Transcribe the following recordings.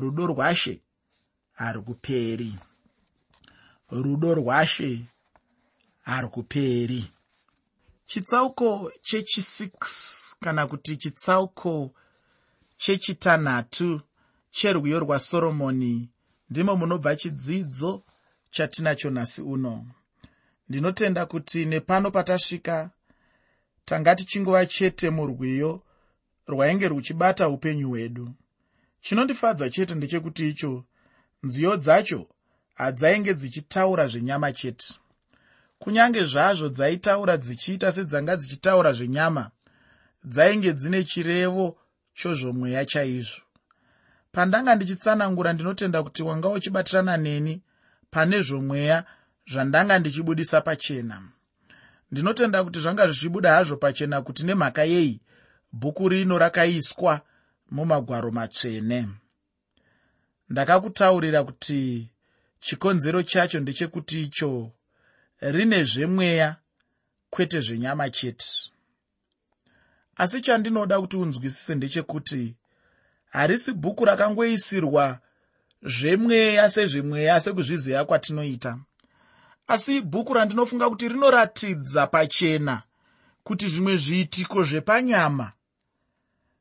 rudo rwashe harukuperi rudo rwashe harukuperi chitsauko chechi6 kana kuti chitsauko chechitanhatu cherwiyo rwasoromoni ndimo munobva chidzidzo chatinacho nhasi uno. Ndinotenda kuti nepano patasvika tanga tichingova chete murwiyo rwainge ruchibata upenyu hwedu chinondifadza chete ndechekuti icho nziyo dzacho hadzainge dzichitaura zvenyama chete. Kunyange zvazvo dzaitaura dzichiita sedzanga dzichitaura zvenyama dzainge dzine chirevo chozvomweya chaizvo. Pandanga ndichitsanangura ndinotenda kuti wanga uchibatirana neni pane zvomweya zvandanga ndichibudisa pachena. Ndinotenda kuti zvanga zvichibuda hazvo pachena kuti nemhaka yei bhuku rino rakaiswa mumagwaro matsvene. Ndakakutaurira kuti chikonzero chacho ndechekuti icho rine zvemweya kwete zvenyama chete. Asi chandinoda kuti unzwisise ndechekuti harisi bhuku rakangoisirwa zvemweya sezvemweya sekuzviziva kwatinoita. Asi ibhuku randinofunga kuti rinoratidza pachena kuti zvimwe zviitiko zvepanyama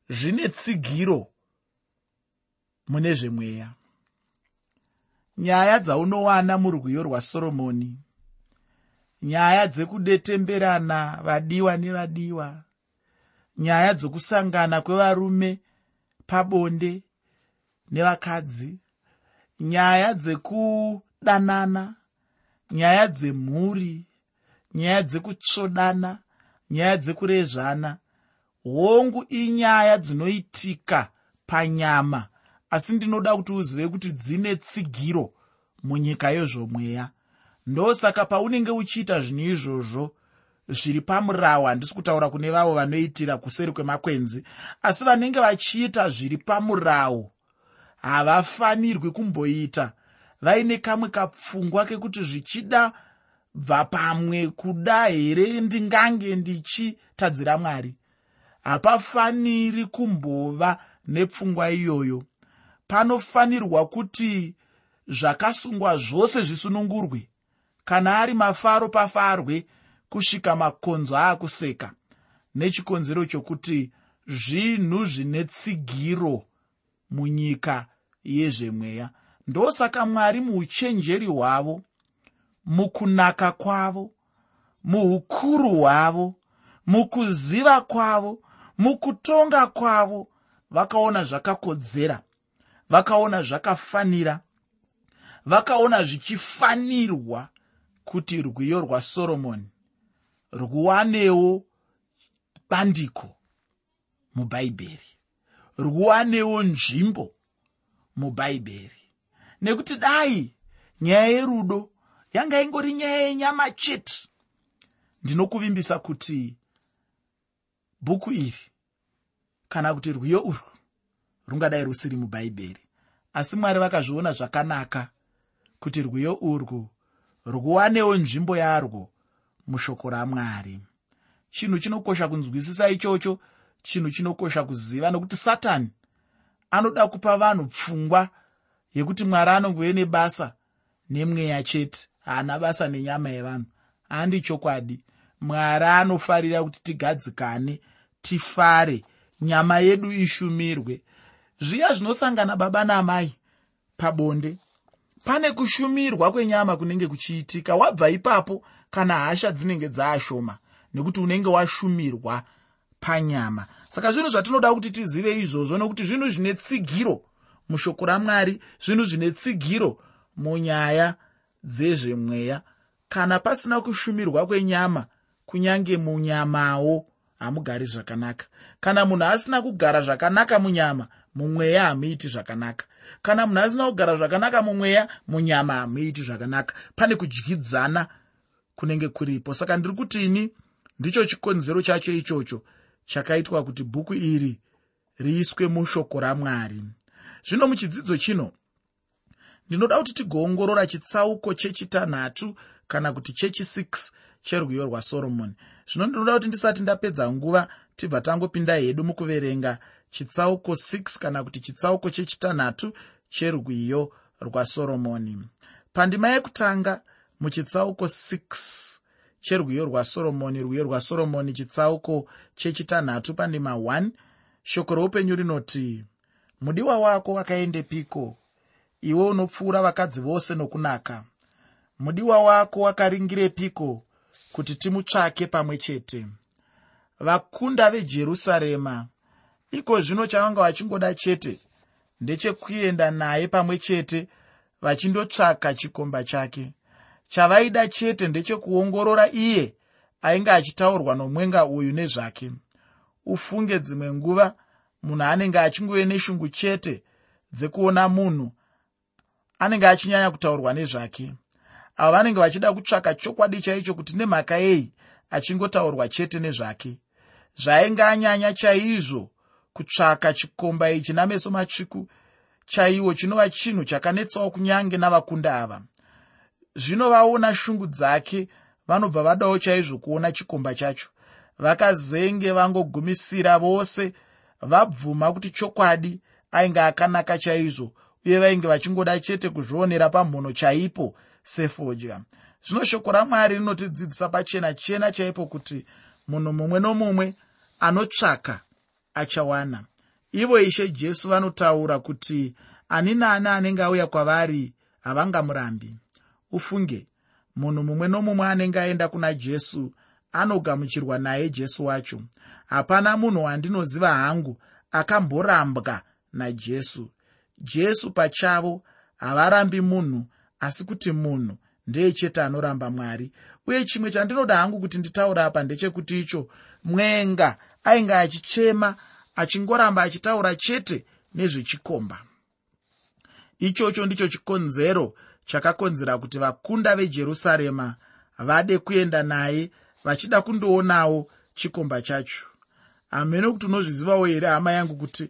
zvine tsigiro mune zvemweya. Nyaya dzaunowana murwiyo rwasoromoni nyaya dzekudetemberana vadiwa nevadiwa nyaya dzokusangana kwevarume pabonde nevakadzi nyaya dzekudanana nyaya dzemhuri nyaya dzekutsvodana nyaya dzekurezvana hongu inyaya dzinoitika panyama. Asi ndinoda kuti uzive kuti dzine tsigiro munyika yezvomweya ndosaka paunenge uchiita zvinhu izvozvo zviri pamurawo handisi kutaura kune vavo vanoitira kuseri kwemakwenzi asi vanenge vachiita zviri pamurawo havafanirwi kumboita. Vaine kamwe kapfungwa kekuti zvichida bva pamwe kuda here ndingange ndichitadzira mwari hapafaniri kumbova nepfungwa iyoyo. Panofanirwa kuti zvakasungwa zvose zvisunungurwe. Kana ari mafaro pafarwe kusvika makonzo aakuseka. Nechikonzero chokuti zvinhu zvine tsigiro munyika yezvemweya. Ndosaka mwari muuchenjeri hwavo mukunaka kwavo muukuru hwavo mukuziva kwavo mukutonga kwavo vakaona zvakakodzera vakaona zvakafanira vakaona zvichifanirwa kuti rwiyo rwasoromoni rwuwanewo bandiko mubhaibheri rwuwanewo nzvimbo mubhaibheri nekuti dai nyaya yerudo yanga ingori nyaya yenyama chete ndinokuvimbisa kuti bhuku iri kana kuti rwiyo urwu rungadai rusiri mubhaibheri asi mwari vakazviona zvakanaka kuti rwiyo urwu rwuwanewo nzvimbo yarwo mushoko ramwari. Chinhu chinokosha kunzwisisa ichocho chinhu chinokosha kuziva nokuti satani anoda kupa vanhu pfungwa yekuti mwari anongove nebasa nemweya chete haana basa nenyama yevanhu. Handi chokwadi mwari anofarira kuti tigadzikane tifare nyama yedu ishumirwe. Zviya zvinosangana baba namai pabonde. Pane kushumirwa kwenyama kunenge kuchiitika wabva ipapo kana hasha dzinenge dzaashoma nekuti unenge washumirwa panyama. Saka zvinhu zvatinoda kuti tizive izvozvo nokuti zvinhu zvine tsigiro mushoko ramwari zvinhu zvine tsigiro munyaya dzezvemweya. Kana pasina kushumirwa kwenyama kunyange munyamawo hamugari zvakanaka. Kana munhu asina kugara zvakanaka munyama mumweya hamuiti zvakanaka. Kana munhu asina kugara zvakanaka mumweya munyama hamuiti zvakanaka. Pane kudyidzana kunenge kuripo. Saka ndiri kuti ini ndicho chikonzero chacho ichocho chakaitwa kuti bhuku iri riiswe mushoko ramwari. Zvino muchidzidzo chino ndinoda kuti tigoongorora chitsauko chechitanhatu kana kuti chechi6 cherwiyo rwasoromoni. Zvino ndinoda kuti ndisati ndapedza nguva tibva tangopinda hedu mukuverenga chitsauko 6 kana kuti chitsauko chechitanhatu cherwiyo rwasoromoni. Pandima yekutanga muchitsauko 6 cherwiyo rwasoromoni rwiyo rwasoromoni chitsauko chechitanhatu pandima 1 shoko roupenyu rinoti mudiwa wako wakaendepiko iwe unopfuura vakadzi vose nokunaka. Mudiwa wako wakaringirepiko kuti timutsvake pamwe chete. Vakunda vejerusarema iko zvino chavanga vachingoda chete ndechekuenda naye pamwe chete vachindotsvaka chikomba chake. Chavaida chete ndechekuongorora iye ainge achitaurwa nomwenga uyu nezvake. Ufunge dzimwe nguva munhu anenge achingove neshungu chete dzekuona munhu anenge achinyanya kutaurwa nezvake avo vanenge vachida kutsvaka chokwadi chaicho kuti nemhaka yei achingotaurwa chete nezvake. Zvainge anyanya chaizvo kutsvaka chikomba ichi nameso matsviku chaiwo chinova chinhu chakanetsawo kunyange navakunda ava. Zvino vaona shungu dzake vanobva vadawo chaizvo kuona chikomba chacho. Vakazenge vangogumisira vose vabvuma kuti chokwadi ainge akanaka chaizvo uye vainge vachingoda chete kuzvionera pamhono chaipo sefodya. Zvino shoko ramwari rinotidzidzisa pachena chena chaipo kuti munhu mumwe nomumwe anotsvaka achawana. Ivo ishe jesu vanotaura kuti ani naani anenge auya kwavari havangamurambi. Ufunge munhu mumwe nomumwe anenge aenda kuna jesu anogamuchirwa naye jesu wacho. Hapana munhu wandinoziva hangu akamborambwa najesu. Jesu pachavo havarambi munhu asi kuti munhu ndeye chete anoramba mwari. Uye chimwe chandinoda hangu kuti nditaura apa ndechekuti icho mwenga ainge achichema achingoramba achitaura chete nezvechikomba. Ichocho ndicho chikonzero chakakonzera kuti vakunda vejerusarema vade kuenda naye vachida kundoonawo chikomba chacho. Hamene kuti unozvizivawo here hama yangu kuti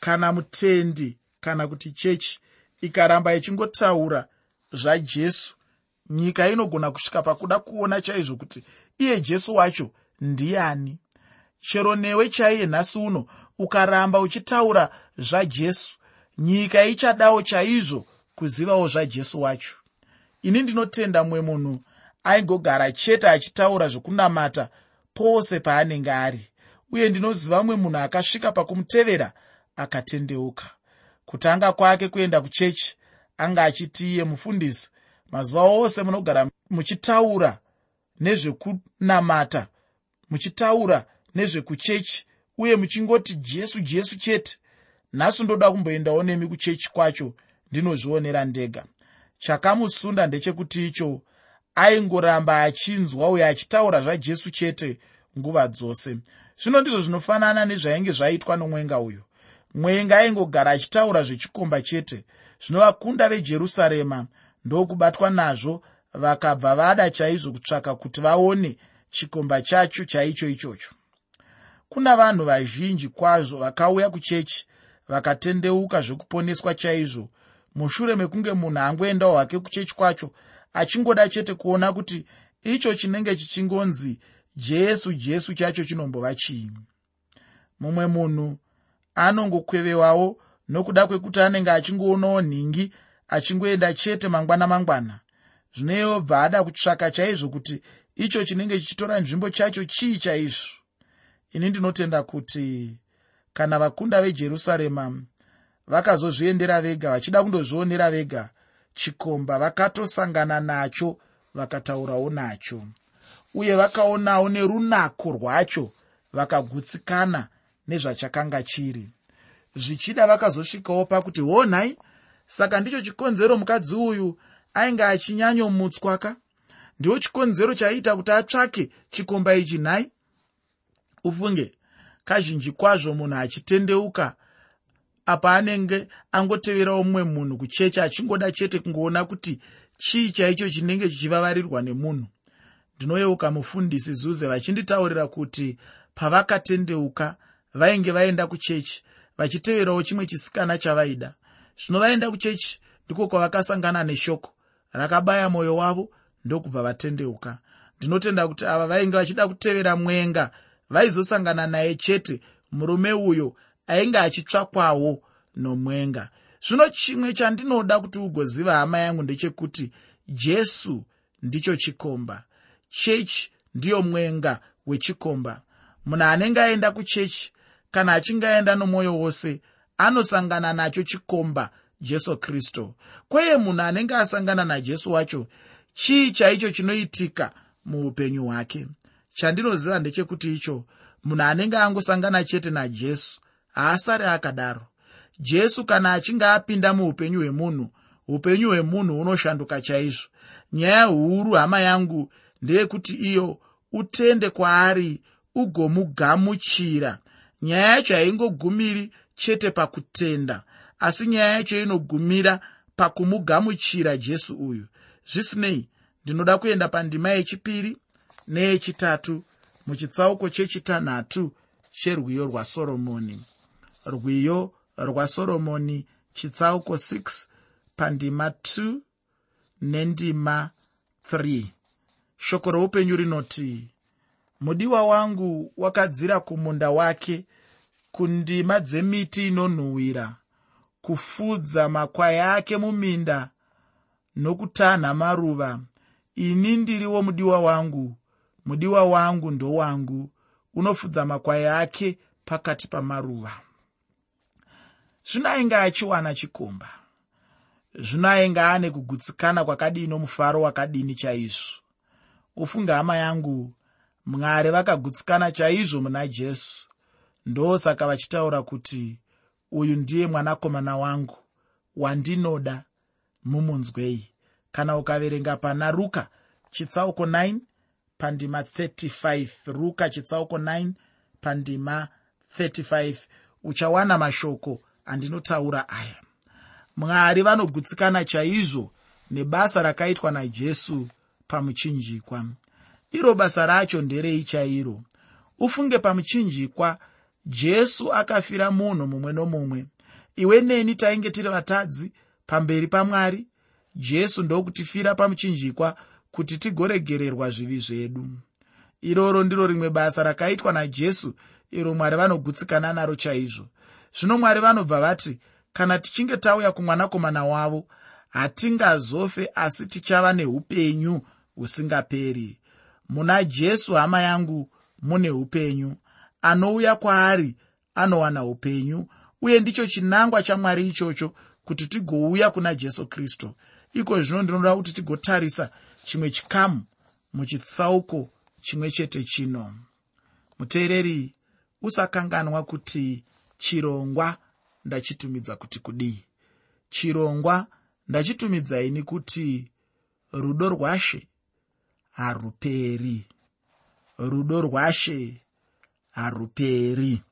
kana mutendi kana kuti chechi ikaramba ichingotaura zvajesu. Nyika inogona kusvika pakuda kuona chaizvo kuti iye jesu wacho ndiani. Chero newe chaiye nhasi uno ukaramba uchitaura zvajesu. Nyika ichadawo chaizvo kuzivawo zvajesu wacho. Ini ndinotenda mumwe munhu aingogara chete achitaura zvokunamata pose paanenge ari uye ndinoziva mumwe munhu akasvika pakumutevera akatendeuka. Kutanga kwake kuenda kuchechi anga achiti iye mufundisi mazuva ose munogara muchitaura nezvekunamata muchitaura nezvekuchechi uye muchingoti jesu jesu chete nhasi ndoda kumboendawo nemi kuchechi kwacho ndinozvionera ndega. Chakamusunda ndechekuti icho aingoramba achinzwa uye achitaura zvajesu chete nguva dzose. Zvino ndizvo zvinofanana nezvainge zvaitwa nomwenga uyu mwenga aingogara achitaura zvechikomba chete zvinovakunda vejerusarema. Ndokubatwa nazvo vakabva vada chaizvo kutsvaka kuti vaone chikomba chacho chaicho ichocho. Kuna vanhu vazhinji kwazvo vakauya kuchechi vakatendeuka zvekuponeswa chaizvo. Mushure mekunge munhu angoendawo hwake kuchechi kwacho achingoda chete kuona kuti icho chinenge chichingonzi jesu jesu chacho chinombova chii mumwe munhu anongokwevewawo nokuda kwekuti anenge achingoonawo nhingi achingoenda chete mangwana mangwana. Zvinoyobva ada kutsvaka chaizvo kuti icho chinenge chichitora nzvimbo chacho chii chaizvo. Ini ndinotenda kuti kana vakunda vejerusarema vakazozviendera vega vachida kundozvionera vega chikomba vakatosangana nacho vakataurawo nacho. Uye vakaonawo nerunako rwacho vakagutsikana nezvachakanga chiri zvichida vakazosvikawo pakuti honhai saka ndicho chikonzero mukadzi uyu ainge achinyanyomutswa ka ndiwo chikonzero chaiita kuti atsvake chikomba ichi nhai. Ufunge kazhinji kwazvo munhu achitendeuka apa anenge angoteverawo mumwe munhu kuchecha achingoda chete kungoona kuti chii chaicho chinenge chichivavarirwa nemunhu. Ndinoyeuka mufundisi zuze vachinditaurira kuti pavakatendeuka vainge vaenda kuchechi vachiteverawo chimwe chisikana chavaida. Zvino vaenda kuchechi ndiko kwavakasangana neshoko. Rakabaya mwoyo wavo ndokubva vatendeuka. Ndinotenda kuti ava vainge vachida kutevera mwenga vaizosangana naye chete. Murume uyo ainge achitsvakwawo nomwenga. Zvino chimwe chandinoda kuti ugoziva hama yangu ndechekuti jesu ndicho chikomba. Chechi ndiyo mwenga wechikomba. Munhu anenge aenda kuchechi kana achinge aenda nomwoyo wose anosangana nacho chikomba jesu kristu kweye munhu anenge asangana najesu wacho chii chaicho chinoitika muupenyu hwake? Chandinoziva ndechekuti icho munhu anenge angosangana chete najesu haasari akadaro. Jesu kana achinge apinda muupenyu hwemunhu upenyu hwemunhu hunoshanduka chaizvo. Nyaya huru hama yangu ndeyekuti iyo utende kwaari ugomugamuchira nyaya yacho haingogumiri chete pakutenda asi nyaya yacho inogumira pakumugamuchira jesu uyu. Zvisinei ndinoda kuenda pandima yechipiri neyechitatu muchitsauko chechitanhatu cherwiyo rwasoromoni rwiyo rwasoromoni chitsauko 6 pandima 2 nendima 3 shoko roupenyu rinoti mudiwa wangu wakadzira kumunda wake kundima dzemiti inonhuhwira kufudza makwai ake muminda nokutanha maruva. Ini ndiriwo mudiwa wangu. Mudiwa wangu ndowangu unofudza makwai ake pakati pamaruva. Zvino ainge achiwana chikomba. Zvino ainge ane kugutsikana kwakadini mufaro wakadini chaizvo. Ufunge hama yangu mwari vakagutsikana chaizvo muna jesu. Ndosaka vachitaura kuti uyu ndiye mwanakomana wangu wandinoda mumunzwei. Kana ukaverenga pana ruka chitsauko 9 pandima 35 ruka chitsauko 9 pandima 35 uchawana mashoko andinotaura aya. Mwari vanogutsikana chaizvo nebasa rakaitwa najesu pamuchinjikwa iro basa racho nderei chairo ufunge pamuchinjikwa jesu akafira munhu mumwe nomumwe. Iwe neni tainge tiri vatadzi pamberi pamwari jesu ndokutifira pamuchinjikwa kuti tigoregererwa zvivi zvedu. Iroro ndiro rimwe basa rakaitwa najesu iro mwari vanogutsikana naro chaizvo. Zvino mwari vanobva vati kana tichinge tauya kumwanakomana wavo hatingazofe asi tichava neupenyu husingaperi muna jesu hama yangu mune upenyu. Anouya kwaari anowana upenyu. Uye ndicho chinangwa chamwari ichocho kuti tigouya kuna jesu kristu. Iko zvino ndinoda kuti tigotarisa chimwe chikamu muchitsauko chimwe chete chino. Muteereri usakanganwa kuti chirongwa ndachitumidza kuti kudii? Chirongwa ndachitumidzaini kuti rudo rwashe haruperi. Rudo rwashe haruperi.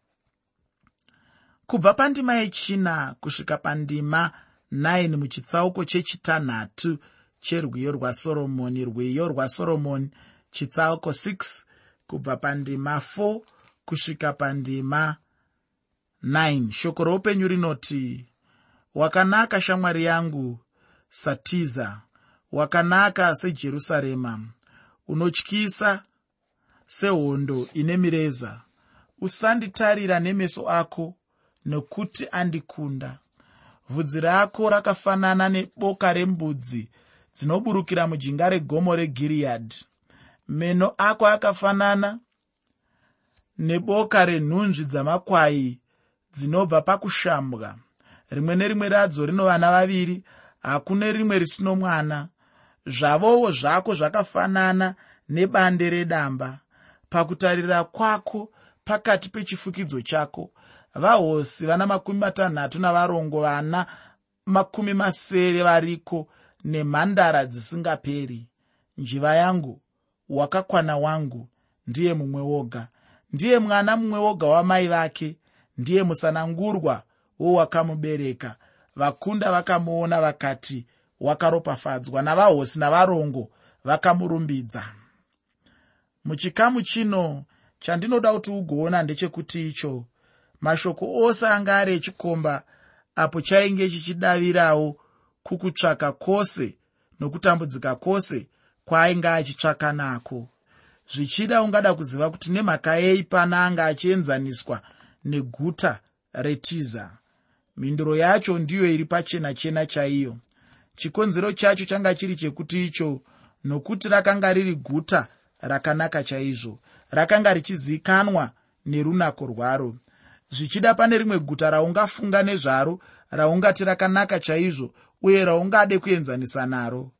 Kubva pandima yechina kusvika pandima 9 muchitsauko chechitanhatu cherwiyo rwasoromoni rwiyo rwasoromoni chitsauko 6 kubva pandima 4 kusvika pandima 9 shoko roupenyu rinoti wakanaka shamwari yangu satiza. Wakanaka sejerusarema unotyisa sehondo ine mireza. Usanditarira nemeso ako nokuti andikunda. Vhudzi rako rakafanana neboka rembudzi dzinoburukira mujinga regomo regiriyadhi meno ako akafanana neboka renhunzvi dzamakwai dzinobva pakushambwa. Rimwe nerimwe radzo rino vana vaviri hakune rimwe risino mwana zvavowo zvako zvakafanana nebande redamba. Pakutarira kwako pakati pechifukidzo chako vahosi vana makumi matanhatu navarongo vana makumi masere variko nemhandara dzisingaperi. Njiva yangu wakakwana wangu ndiye mumwe woga. Ndiye mwana mumwe woga wamai vake ndiye musanangurwa wowakamubereka. Vakunda vakamuona vakati wakaropafadzwa navahosi navarongo vakamurumbidza. Muchikamu chino chandinoda kuti ugoona ndechekuti icho mashoko ose anga ari echikomba apo chainge chichidavirawo kukutsvaka kwose nokutambudzika kwose kwaainge achitsvaka nako. Zvichida ungada kuziva kuti nemhaka yei pana anga achienzaniswa neguta retiza. Mhinduro yacho ndiyo iri pachena chena chaiyo chikonzero chacho changa chiri chekuti icho nokuti rakanga riri guta rakanaka chaizvo rakanga richizivikanwa nerunako rwaro. Zvichida pane rimwe guta raungafunga nezvaro raungati rakanaka chaizvo uye raungade kuenzanisa naro.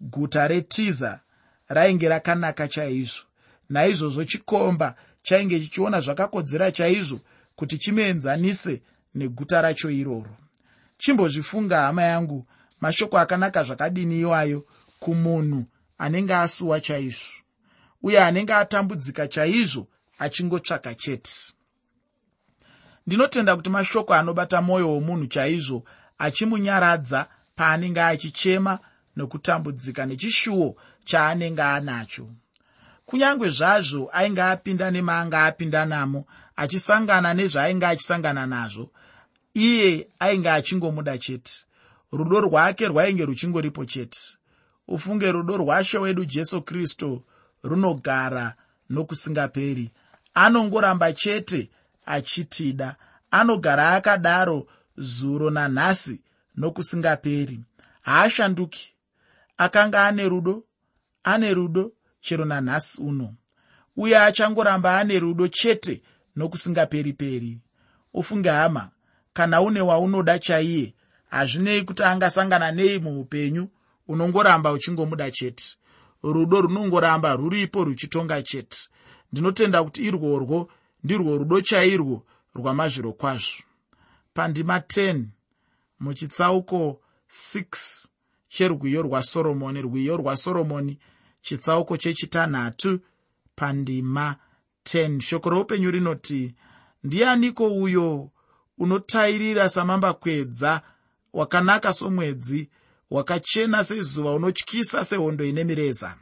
Guta retiza rainge rakanaka chaizvo naizvozvo chikomba chainge chichiona zvakakodzera chaizvo kuti chimuenzanise neguta racho iroro. Chimbozvifunga hama yangu mashoko akanaka zvakadini iwayo kumunhu anenge asuwa chaizvo uye anenge atambudzika chaizvo achingotsvaka chete. Ndinotenda kuti mashoko anobata mwoyo womunhu chaizvo achimunyaradza paanenge achichema nokutambudzika nechishuwo chaanenge anacho. Kunyange zvazvo ainge apinda nemaanga apinda namo achisangana nezvaainge achisangana nazvo iye ainge achingomuda chete rudo rwake rwainge ruchingoripo chete. Ufunge rudo rwashe wedu jesu kristu runogara nokusingaperi. Anongoramba chete achitida. Anogara akadaro zuro nanhasi nokusingaperi. Haashanduki. Akanga ane rudo ane rudo chero nanhasi uno. Uye achangoramba ane rudo chete nokusingaperi-peri. Ufunge hama kana une waunoda chaiye hazvinei kuti angasangana nei muupenyu unongoramba uchingomuda chete. Rudo runongoramba ruripo ruchitonga chete. Ndinotenda kuti irworwo ndirwo rudo chairwo rwamazviro kwazvo. Pandima 10 muchitsauko 6 cherwiyo rwasoromoni rwiyo rwasoromoni chitsauko chechitanhatu pandima 10 shoko roupenyu rinoti ndianiko uyo unotairira samambakwedza wakanaka somwedzi wakachena sezuva unotyisa sehondo ine mireza.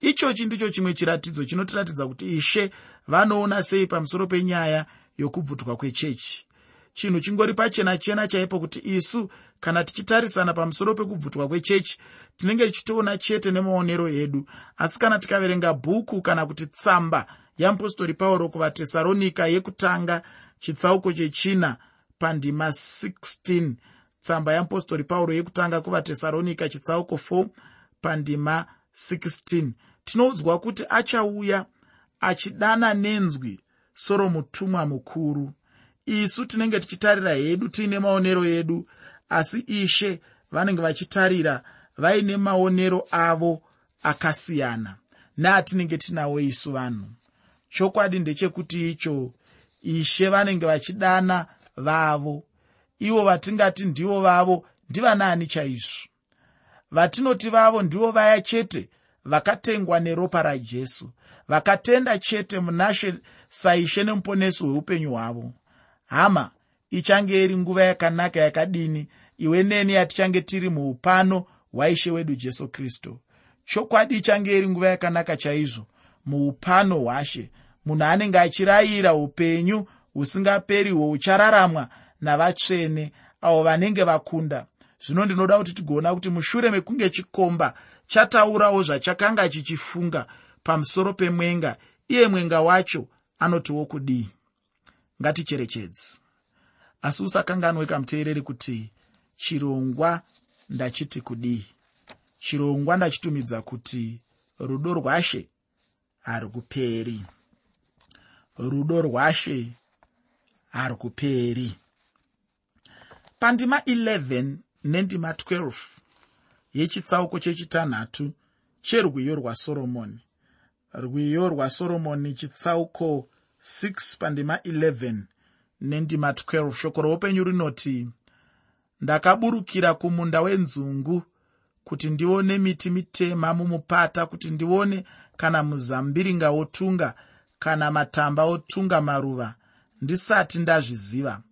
Ichochi ndicho chimwe chiratidzo chinotiratidza kuti ishe vanoona sei pamusoro penyaya yokubvutwa kwechechi. Chinhu chingori pachena chena chaipo kuti isu kana tichitarisana pamusoro pekubvutwa kwechechi tinenge tichitoona chete nemaonero edu. Asi kana tikaverenga bhuku kana kuti tsamba yeapostori pauro kuvatesaronika yekutanga chitsauko chechina pandima 16 tsamba yeapostori pauro yekutanga kuvatesaronika chitsauko 4 pandima 16 tinoudzwa kuti achauya achidana nenzwi soromutumwa mukuru. Isu tinenge tichitarira hedu tiine maonero edu asi ishe vanenge vachitarira vaine maonero avo akasiyana neatinenge tinawo isu vanhu. Chokwadi ndechekuti icho ishe vanenge vachidana vavo ivo vatingati ndivo vavo ndivanaani chaizvo. Vatinoti vavo ndivo vaya chete vakatengwa neropa rajesu vakatenda chete munashe saishe nemuponesi hweupenyu hwavo. Hama ichange iri nguva yakanaka yakadini? Iwe neni yatichange tiri muupano hwaishe wedu jesu kristu chokwadi ichange iri nguva yakanaka chaizvo? Muupano hwashe. Munhu anenge achirayira upenyu husingaperi hwouchararamwa navatsvene avo vanenge vakunda. Zvino ndinoda kuti tigoona kuti mushure mekunge chikomba chataurawo zvachakanga chichifunga pamusoro pemwenga iye mwenga wacho anotiwo kudii? Ngaticherechedzi asi usakanganwe kamuteereri kuti chirongwa ndachiti kudii? Chirongwa ndachitumidza kuti rudo rwashe harukuperi rudo rwashe harukuperi pandima 11 nendima 12 yechitsauko chechitanhatu cherwiyo rwasoromoni rwiyo rwasoromoni chitsauko 6 pandima 11 nendima 12 shoko roupenyu rinoti ndakaburukira kumunda wenzungu kuti ndione miti mitema mumupata kuti ndione kana muzambiringa wotunga kana matamba otunga maruva. Ndisati ndazviziva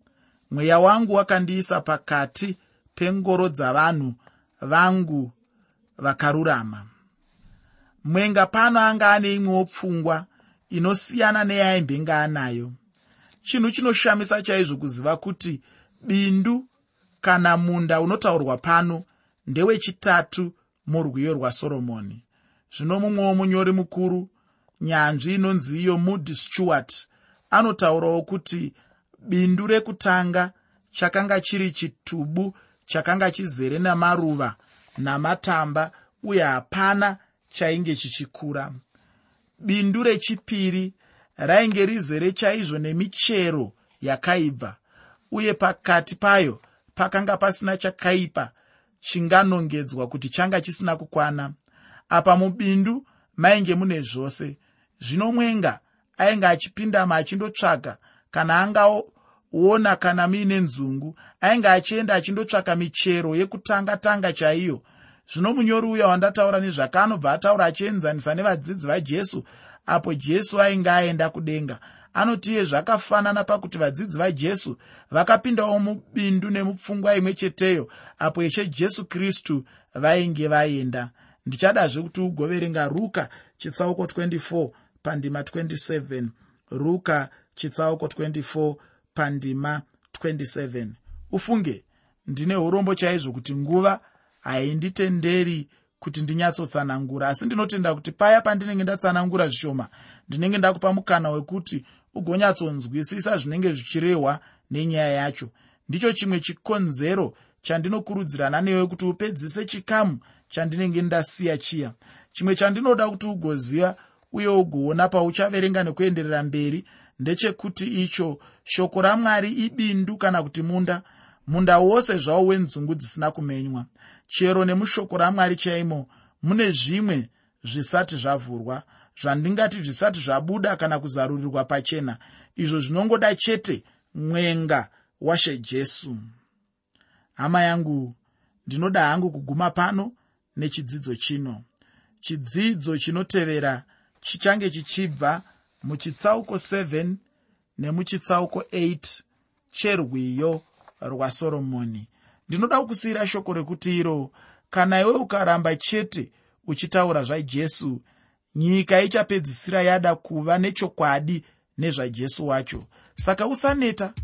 mweya wangu wakandiisa pakati pengoro dzavanhu vangu vakarurama. Mwenga pano anga ane imwewo pfungwa inosiyana neyaimbenge anayo. Chinhu chinoshamisa chaizvo kuziva kuti bindu kana munda unotaurwa pano ndewechitatu murwiyo rwasoromoni zvino mumwe womunyori mukuru nyanzvi inonzi iyo moody stewart anotaurawo kuti bindu rekutanga chakanga chiri chitubu chakanga chizere namaruva namatamba uye hapana chainge chichikura. Bindu rechipiri rainge rizere chaizvo nemichero yakaibva uye pakati payo pakanga pasina chakaipa chinganongedzwa kuti changa chisina kukwana. Apa mubindu mainge mune zvose. Zvino mwenga ainge achipindama achindotsvaga kana angaona kana muine nzungu ainge achienda achindotsvaka michero yekutanga tanga chaiyo. Zvino munyori uya wandataura nezvake anobva ataura achienzanisa nevadzidzi vajesu apo jesu ainge aenda kudenga. Anotiye zvakafanana pakuti vadzidzi vajesu vakapindawo mubindu nemupfungwa imwe cheteyo apo ishe jesu kristu vainge vaenda. Ndichadazve kuti ugoverenga ruka chitsauko 24 pandima 27 ruka chitsauko 24 pandima 27 ufunge ndine urombo chaizvo kuti nguva hainditenderi kuti ndinyatsotsanangura asi ndinotenda kuti paya pandinenge ndatsanangura zvishoma ndinenge ndakupa mukana wekuti ugonyatsonzwisisa zvinenge zvichirehwa nenyaya yacho. Ndicho chimwe chikonzero chandinokurudzirana newe kuti upedzise chikamu chandinenge ndasiya chiya. Chimwe chandinoda kuti ugoziva uye ugoona pauchaverenga nekuenderera mberi ndechekuti icho shoko ramwari ibindu kana kuti munda munda wose zvawo wenzungu dzisina kumenywa. Chero nemushoko ramwari chaimo mune zvimwe zvisati zvavhurwa zvandingati zvisati zvabuda kana kuzarurirwa pachena izvo zvinongoda chete mwenga washe jesu. Hama yangu ndinoda hangu kuguma pano nechidzidzo chino. Chidzidzo chinotevera chichange chichibva muchitsauko 7 nemuchitsauko 8 cherwiyo rwasoromoni ndinoda kukusiyira shoko rekuti iro kana iwe ukaramba chete uchitaura zvajesu nyika ichapedzisira yada kuva nechokwadi nezvajesu wacho. Saka usaneta